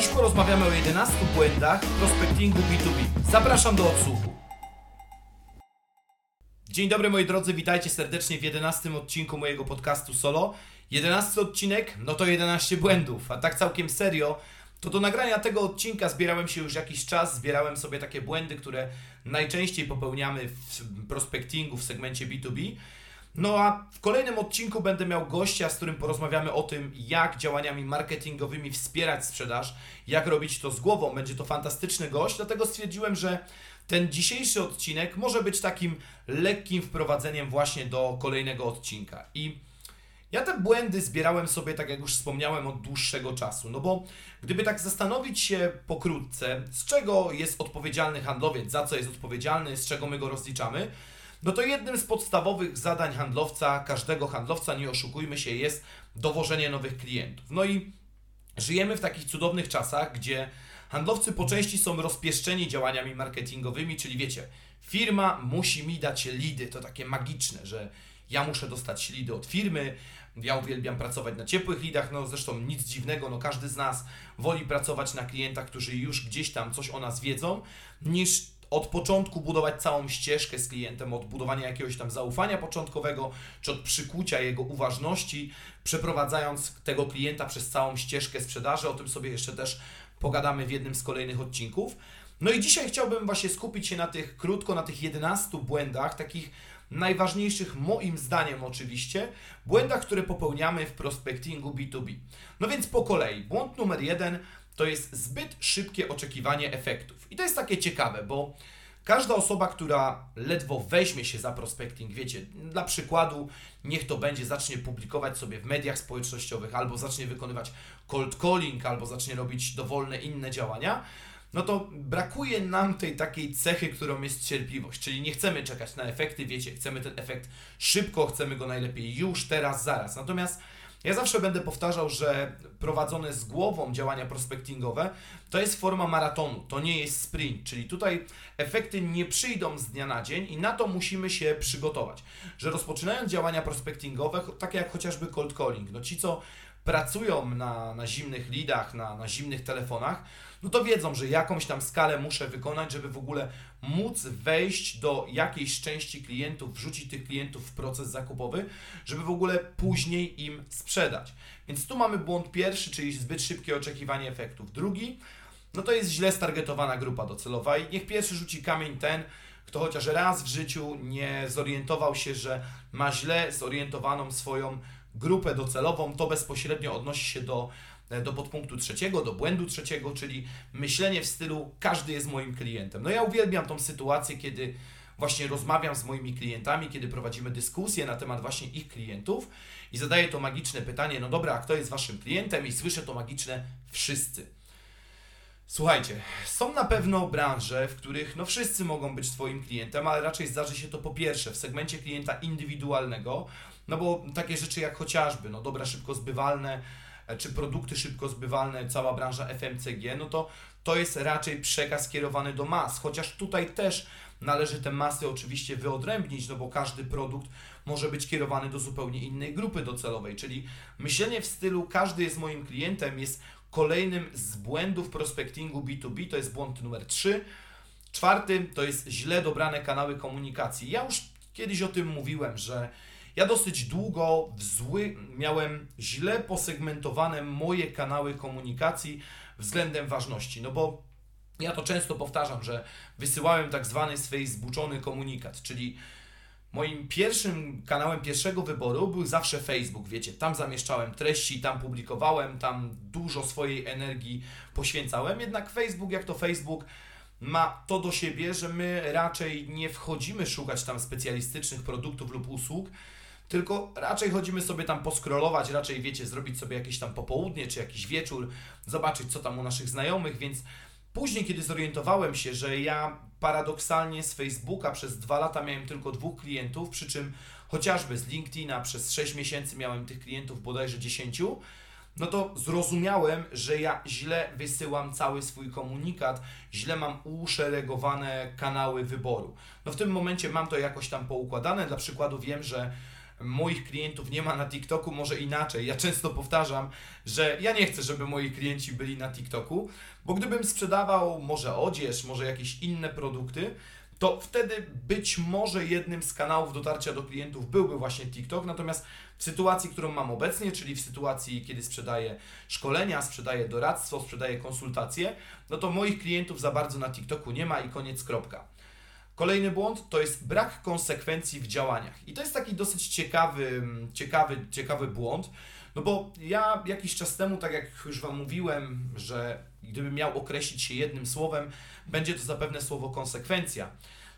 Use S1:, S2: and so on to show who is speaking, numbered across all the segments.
S1: Dziś porozmawiamy o 11 błędach prospectingu B2B. Zapraszam do odsłuchu. Dzień dobry moi drodzy, witajcie serdecznie w 11 odcinku mojego podcastu solo. 11 odcinek, no to 11 błędów, a tak całkiem serio, to do nagrania tego odcinka zbierałem się już jakiś czas, zbierałem sobie takie błędy, które najczęściej popełniamy w prospectingu w segmencie B2B. No a w kolejnym odcinku będę miał gościa, z którym porozmawiamy o tym, jak działaniami marketingowymi wspierać sprzedaż, jak robić to z głową. Będzie to fantastyczny gość, dlatego stwierdziłem, że ten dzisiejszy odcinek może być takim lekkim wprowadzeniem właśnie do kolejnego odcinka. I ja te błędy zbierałem sobie, tak jak już wspomniałem, od dłuższego czasu. No bo gdyby tak zastanowić się pokrótce, z czego jest odpowiedzialny handlowiec, za co jest odpowiedzialny, z czego my go rozliczamy, no to jednym z podstawowych zadań handlowca, każdego handlowca, nie oszukujmy się, jest dowożenie nowych klientów. No i żyjemy w takich cudownych czasach, gdzie handlowcy po części są rozpieszczeni działaniami marketingowymi, czyli wiecie, firma musi mi dać lidy, to takie magiczne, że ja muszę dostać lidy od firmy, ja uwielbiam pracować na ciepłych lidach, no zresztą nic dziwnego, no każdy z nas woli pracować na klientach, którzy już gdzieś tam coś o nas wiedzą, niż od początku budować całą ścieżkę z klientem, od budowania jakiegoś tam zaufania początkowego, czy od przykucia jego uważności, przeprowadzając tego klienta przez całą ścieżkę sprzedaży. O tym sobie jeszcze też pogadamy w jednym z kolejnych odcinków. No i dzisiaj chciałbym właśnie skupić się na tych, krótko, na tych 11 błędach, takich najważniejszych moim zdaniem oczywiście, błędach, które popełniamy w prospectingu B2B. No więc po kolei. Błąd numer jeden to jest zbyt szybkie oczekiwanie efektów. I to jest takie ciekawe, bo każda osoba, która ledwo weźmie się za prospecting, wiecie, dla przykładu, niech to będzie, zacznie publikować sobie w mediach społecznościowych, albo zacznie wykonywać cold calling, albo zacznie robić dowolne inne działania, no to brakuje nam tej takiej cechy, którą jest cierpliwość, czyli nie chcemy czekać na efekty, wiecie, chcemy ten efekt szybko, chcemy go najlepiej już, teraz, zaraz. Natomiast ja zawsze będę powtarzał, że prowadzone z głową działania prospectingowe to jest forma maratonu, to nie jest sprint, czyli tutaj efekty nie przyjdą z dnia na dzień i na to musimy się przygotować. Że rozpoczynając działania prospectingowe, takie jak chociażby cold calling, no ci co pracują na, na zimnych lidach, na, na zimnych telefonach, no to wiedzą, że jakąś tam skalę muszę wykonać, żeby w ogóle móc wejść do jakiejś części klientów, wrzucić tych klientów w proces zakupowy, żeby w ogóle później im sprzedać. Więc tu mamy błąd pierwszy, czyli zbyt szybkie oczekiwanie efektów. Drugi, no to jest źle stargetowana grupa docelowa i niech pierwszy rzuci kamień ten, kto chociaż raz w życiu nie zorientował się, że ma źle zorientowaną swoją grupę docelową, to bezpośrednio odnosi się do, do podpunktu trzeciego, do błędu trzeciego, czyli myślenie w stylu każdy jest moim klientem. No ja uwielbiam tą sytuację, kiedy właśnie rozmawiam z moimi klientami, kiedy prowadzimy dyskusję na temat właśnie ich klientów i zadaję to magiczne pytanie, no dobra, a kto jest waszym klientem? I słyszę to magiczne wszyscy. Słuchajcie, są na pewno branże, w których no wszyscy mogą być Twoim klientem, ale raczej zdarzy się to po pierwsze w segmencie klienta indywidualnego, no bo takie rzeczy jak chociażby, no dobra, szybko zbywalne, e, czy produkty szybko zbywalne, cała branża FMCG, no to to jest raczej przekaz kierowany do mas, chociaż tutaj też należy te masy oczywiście wyodrębnić, no bo każdy produkt może być kierowany do zupełnie innej grupy docelowej, czyli myślenie w stylu każdy jest moim klientem jest kolejnym z błędów prospectingu B2B, to jest błąd numer 3. Czwarty to jest źle dobrane kanały komunikacji. Ja już kiedyś o tym mówiłem, że ja dosyć długo w zły, miałem źle posegmentowane moje kanały komunikacji względem ważności, no bo ja to często powtarzam, że wysyłałem tak zwany swej zbuczony komunikat, czyli moim pierwszym kanałem pierwszego wyboru był zawsze Facebook, wiecie, tam zamieszczałem treści, tam publikowałem, tam dużo swojej energii poświęcałem, jednak Facebook jak to Facebook ma to do siebie, że my raczej nie wchodzimy szukać tam specjalistycznych produktów lub usług, tylko raczej chodzimy sobie tam poskrolować, raczej wiecie, zrobić sobie jakieś tam popołudnie czy jakiś wieczór, zobaczyć co tam u naszych znajomych, więc Później, kiedy zorientowałem się, że ja paradoksalnie z Facebooka przez dwa lata miałem tylko dwóch klientów, przy czym chociażby z LinkedIna przez 6 miesięcy miałem tych klientów bodajże 10, no to zrozumiałem, że ja źle wysyłam cały swój komunikat, źle mam uszeregowane kanały wyboru. No w tym momencie mam to jakoś tam poukładane. Dla przykładu wiem, że moich klientów nie ma na TikToku, może inaczej. Ja często powtarzam, że ja nie chcę, żeby moi klienci byli na TikToku, bo gdybym sprzedawał może odzież, może jakieś inne produkty, to wtedy być może jednym z kanałów dotarcia do klientów byłby właśnie TikTok. Natomiast w sytuacji, którą mam obecnie, czyli w sytuacji, kiedy sprzedaję szkolenia, sprzedaję doradztwo, sprzedaję konsultacje, no to moich klientów za bardzo na TikToku nie ma i koniec kropka. Kolejny błąd to jest brak konsekwencji w działaniach. I to jest taki dosyć ciekawy, ciekawy, ciekawy błąd, no bo ja jakiś czas temu, tak jak już Wam mówiłem, że gdybym miał określić się jednym słowem, będzie to zapewne słowo konsekwencja.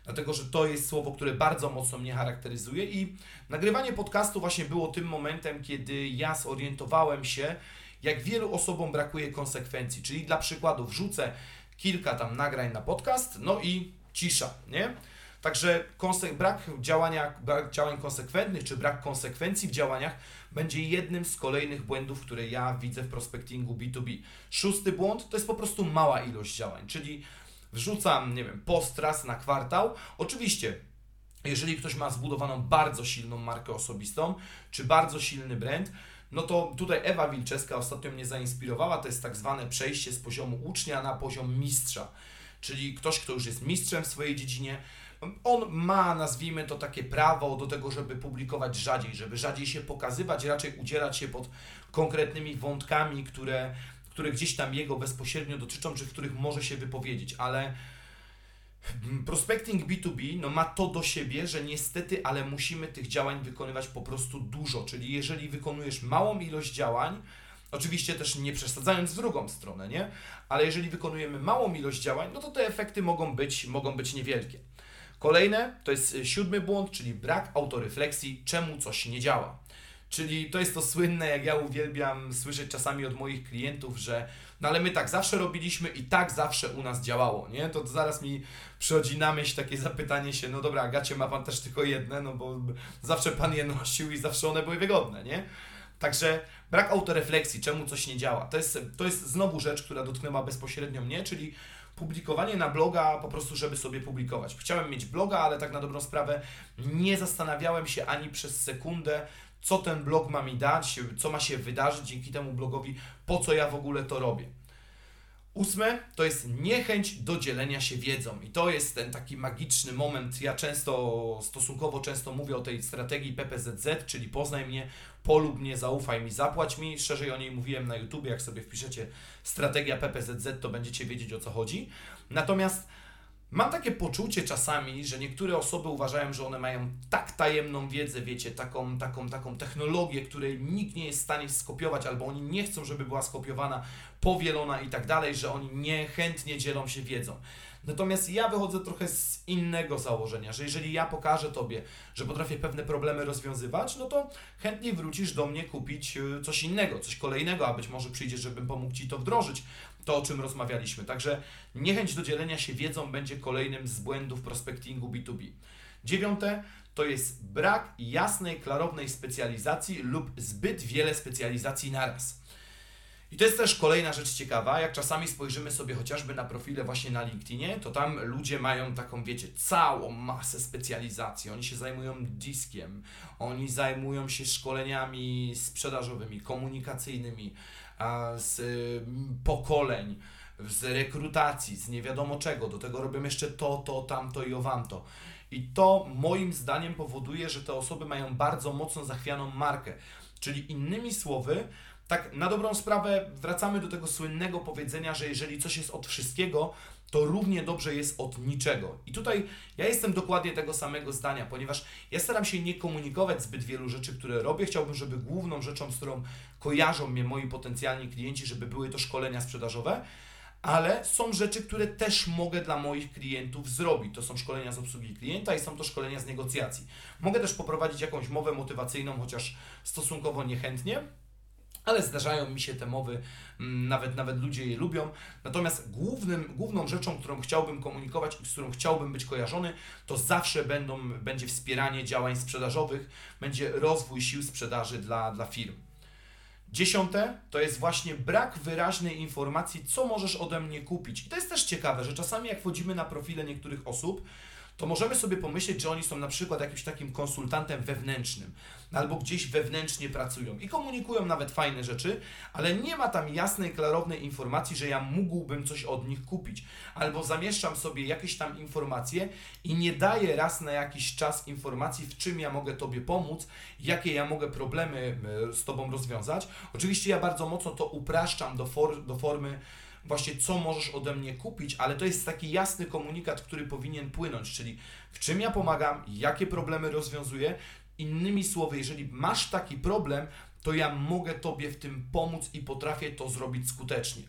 S1: Dlatego, że to jest słowo, które bardzo mocno mnie charakteryzuje i nagrywanie podcastu właśnie było tym momentem, kiedy ja zorientowałem się, jak wielu osobom brakuje konsekwencji. Czyli dla przykładu wrzucę kilka tam nagrań na podcast, no i cisza, nie? Także brak działania, brak działań konsekwentnych, czy brak konsekwencji w działaniach będzie jednym z kolejnych błędów, które ja widzę w prospectingu B2B. Szósty błąd to jest po prostu mała ilość działań, czyli wrzucam, nie wiem, post raz na kwartał. Oczywiście jeżeli ktoś ma zbudowaną bardzo silną markę osobistą, czy bardzo silny brand, no to tutaj Ewa Wilczeska ostatnio mnie zainspirowała. To jest tak zwane przejście z poziomu ucznia na poziom mistrza. Czyli ktoś, kto już jest mistrzem w swojej dziedzinie, on ma, nazwijmy to, takie prawo do tego, żeby publikować rzadziej, żeby rzadziej się pokazywać, raczej udzielać się pod konkretnymi wątkami, które, które gdzieś tam jego bezpośrednio dotyczą, czy w których może się wypowiedzieć, ale prospecting B2B no, ma to do siebie, że niestety, ale musimy tych działań wykonywać po prostu dużo, czyli jeżeli wykonujesz małą ilość działań, Oczywiście też nie przesadzając w drugą stronę, nie? Ale jeżeli wykonujemy małą ilość działań, no to te efekty mogą być, mogą być niewielkie. Kolejne to jest y, siódmy błąd, czyli brak autorefleksji, czemu coś nie działa. Czyli to jest to słynne, jak ja uwielbiam słyszeć czasami od moich klientów, że no ale my tak zawsze robiliśmy i tak zawsze u nas działało, nie? To zaraz mi przychodzi na myśl takie zapytanie się, no dobra, gacie ma Pan też tylko jedne, no bo zawsze Pan je nosił i zawsze one były wygodne, nie? Także brak autorefleksji, czemu coś nie działa. To jest, to jest znowu rzecz, która dotknęła bezpośrednio mnie, czyli publikowanie na bloga po prostu, żeby sobie publikować. Chciałem mieć bloga, ale tak na dobrą sprawę nie zastanawiałem się ani przez sekundę, co ten blog ma mi dać, co ma się wydarzyć dzięki temu blogowi, po co ja w ogóle to robię. Ósme to jest niechęć do dzielenia się wiedzą i to jest ten taki magiczny moment. Ja często, stosunkowo często mówię o tej strategii PPZZ, czyli poznaj mnie, polub mnie, zaufaj mi, zapłać mi. Szerzej o niej mówiłem na YouTube, jak sobie wpiszecie strategia PPZZ, to będziecie wiedzieć o co chodzi. Natomiast Mam takie poczucie czasami, że niektóre osoby uważają, że one mają tak tajemną wiedzę, wiecie, taką, taką, taką technologię, której nikt nie jest w stanie skopiować, albo oni nie chcą, żeby była skopiowana, powielona i tak dalej, że oni niechętnie dzielą się wiedzą. Natomiast ja wychodzę trochę z innego założenia, że jeżeli ja pokażę Tobie, że potrafię pewne problemy rozwiązywać, no to chętnie wrócisz do mnie kupić y, coś innego, coś kolejnego, a być może przyjdziesz, żebym pomógł Ci to wdrożyć, to o czym rozmawialiśmy. Także niechęć do dzielenia się wiedzą będzie kolejnym z błędów prospectingu B2B. Dziewiąte to jest brak jasnej, klarownej specjalizacji lub zbyt wiele specjalizacji naraz. I to jest też kolejna rzecz ciekawa, jak czasami spojrzymy sobie chociażby na profile właśnie na LinkedInie, to tam ludzie mają taką, wiecie, całą masę specjalizacji. Oni się zajmują diskiem, oni zajmują się szkoleniami sprzedażowymi, komunikacyjnymi, z pokoleń, z rekrutacji, z nie wiadomo czego. Do tego robią jeszcze to, to, tamto i owamto. I to moim zdaniem powoduje, że te osoby mają bardzo mocno zachwianą markę. Czyli innymi słowy, tak na dobrą sprawę wracamy do tego słynnego powiedzenia, że jeżeli coś jest od wszystkiego, to równie dobrze jest od niczego. I tutaj ja jestem dokładnie tego samego zdania, ponieważ ja staram się nie komunikować zbyt wielu rzeczy, które robię. Chciałbym, żeby główną rzeczą, z którą kojarzą mnie moi potencjalni klienci, żeby były to szkolenia sprzedażowe, ale są rzeczy, które też mogę dla moich klientów zrobić. To są szkolenia z obsługi klienta i są to szkolenia z negocjacji. Mogę też poprowadzić jakąś mowę motywacyjną, chociaż stosunkowo niechętnie ale zdarzają mi się te mowy, mm, nawet, nawet ludzie je lubią. Natomiast głównym, główną rzeczą, którą chciałbym komunikować i z którą chciałbym być kojarzony, to zawsze będą, będzie wspieranie działań sprzedażowych, będzie rozwój sił sprzedaży dla, dla firm. Dziesiąte to jest właśnie brak wyraźnej informacji, co możesz ode mnie kupić. I to jest też ciekawe, że czasami jak wchodzimy na profile niektórych osób, to możemy sobie pomyśleć, że oni są na przykład jakimś takim konsultantem wewnętrznym, albo gdzieś wewnętrznie pracują i komunikują nawet fajne rzeczy, ale nie ma tam jasnej, klarownej informacji, że ja mógłbym coś od nich kupić. Albo zamieszczam sobie jakieś tam informacje i nie daję raz na jakiś czas informacji, w czym ja mogę Tobie pomóc, jakie ja mogę problemy e, z Tobą rozwiązać. Oczywiście ja bardzo mocno to upraszczam do, for, do formy właśnie co możesz ode mnie kupić, ale to jest taki jasny komunikat, który powinien płynąć, czyli w czym ja pomagam, jakie problemy rozwiązuję. Innymi słowy, jeżeli masz taki problem, to ja mogę Tobie w tym pomóc i potrafię to zrobić skutecznie.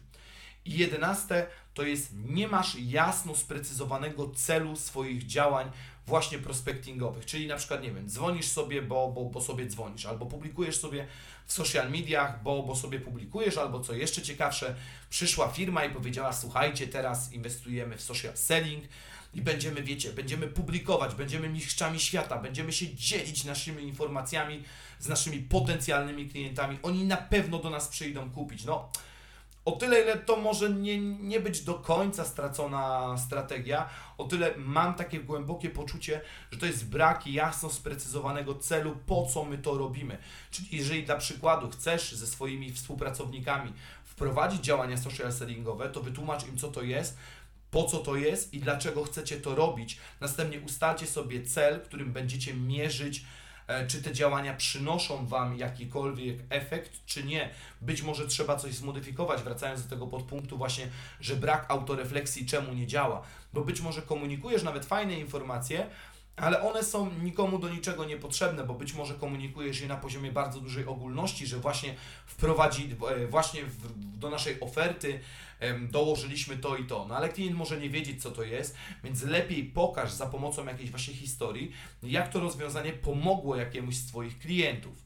S1: I jedenaste to jest nie masz jasno sprecyzowanego celu swoich działań właśnie prospectingowych, czyli na przykład, nie wiem, dzwonisz sobie, bo, bo, bo sobie dzwonisz, albo publikujesz sobie w social mediach, bo, bo sobie publikujesz, albo co jeszcze ciekawsze, przyszła firma i powiedziała, słuchajcie, teraz inwestujemy w social selling i będziemy, wiecie, będziemy publikować, będziemy mistrzami świata, będziemy się dzielić naszymi informacjami z naszymi potencjalnymi klientami, oni na pewno do nas przyjdą kupić, no o tyle, ile to może nie, nie być do końca stracona strategia, o tyle mam takie głębokie poczucie, że to jest brak jasno sprecyzowanego celu, po co my to robimy. Czyli jeżeli dla przykładu chcesz ze swoimi współpracownikami wprowadzić działania social sellingowe, to wytłumacz im, co to jest, po co to jest i dlaczego chcecie to robić. Następnie ustalcie sobie cel, którym będziecie mierzyć czy te działania przynoszą Wam jakikolwiek efekt, czy nie. Być może trzeba coś zmodyfikować, wracając do tego podpunktu właśnie, że brak autorefleksji czemu nie działa, bo być może komunikujesz nawet fajne informacje, ale one są nikomu do niczego niepotrzebne, bo być może komunikujesz je na poziomie bardzo dużej ogólności, że właśnie wprowadzi, e, właśnie w, do naszej oferty dołożyliśmy to i to. No ale klient może nie wiedzieć, co to jest, więc lepiej pokaż za pomocą jakiejś właśnie historii, jak to rozwiązanie pomogło jakiemuś z Twoich klientów.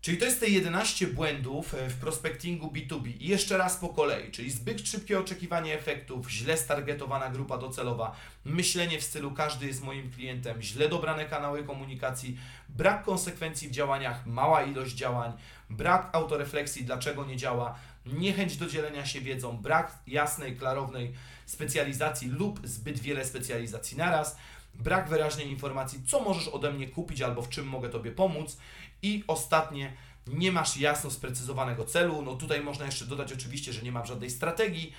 S1: Czyli to jest te 11 błędów e, w prospectingu B2B. I jeszcze raz po kolei, czyli zbyt szybkie oczekiwanie efektów, źle stargetowana grupa docelowa, myślenie w stylu każdy jest moim klientem, źle dobrane kanały komunikacji, brak konsekwencji w działaniach, mała ilość działań, brak autorefleksji, dlaczego nie działa, niechęć do dzielenia się wiedzą, brak jasnej, klarownej specjalizacji lub zbyt wiele specjalizacji naraz, brak wyraźnej informacji, co możesz ode mnie kupić albo w czym mogę Tobie pomóc i ostatnie, nie masz jasno sprecyzowanego celu. No tutaj można jeszcze dodać oczywiście, że nie mam żadnej strategii,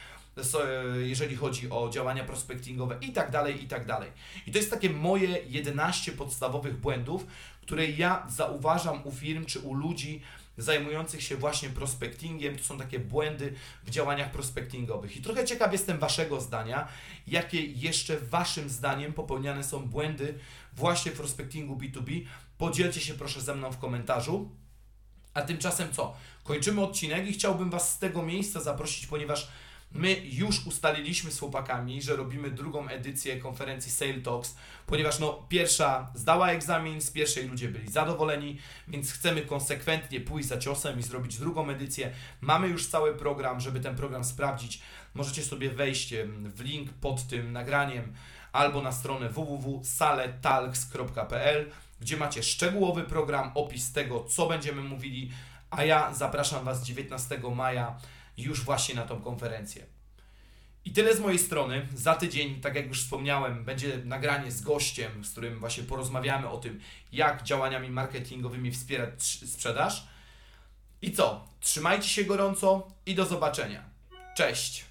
S1: jeżeli chodzi o działania prospectingowe i tak dalej, i tak dalej. I to jest takie moje 11 podstawowych błędów, które ja zauważam u firm czy u ludzi zajmujących się właśnie prospectingiem. To są takie błędy w działaniach prospectingowych. I trochę ciekaw jestem Waszego zdania, jakie jeszcze Waszym zdaniem popełniane są błędy właśnie w prospectingu B2B. Podzielcie się proszę ze mną w komentarzu. A tymczasem co? Kończymy odcinek i chciałbym Was z tego miejsca zaprosić, ponieważ My już ustaliliśmy z chłopakami, że robimy drugą edycję konferencji Sale Talks, ponieważ no, pierwsza zdała egzamin, z pierwszej ludzie byli zadowoleni, więc chcemy konsekwentnie pójść za ciosem i zrobić drugą edycję. Mamy już cały program, żeby ten program sprawdzić. Możecie sobie wejść w link pod tym nagraniem albo na stronę www.saletalks.pl, gdzie macie szczegółowy program, opis tego, co będziemy mówili, a ja zapraszam Was 19 maja już właśnie na tą konferencję. I tyle z mojej strony. Za tydzień, tak jak już wspomniałem, będzie nagranie z gościem, z którym właśnie porozmawiamy o tym, jak działaniami marketingowymi wspierać sprzedaż. I co? Trzymajcie się gorąco i do zobaczenia. Cześć!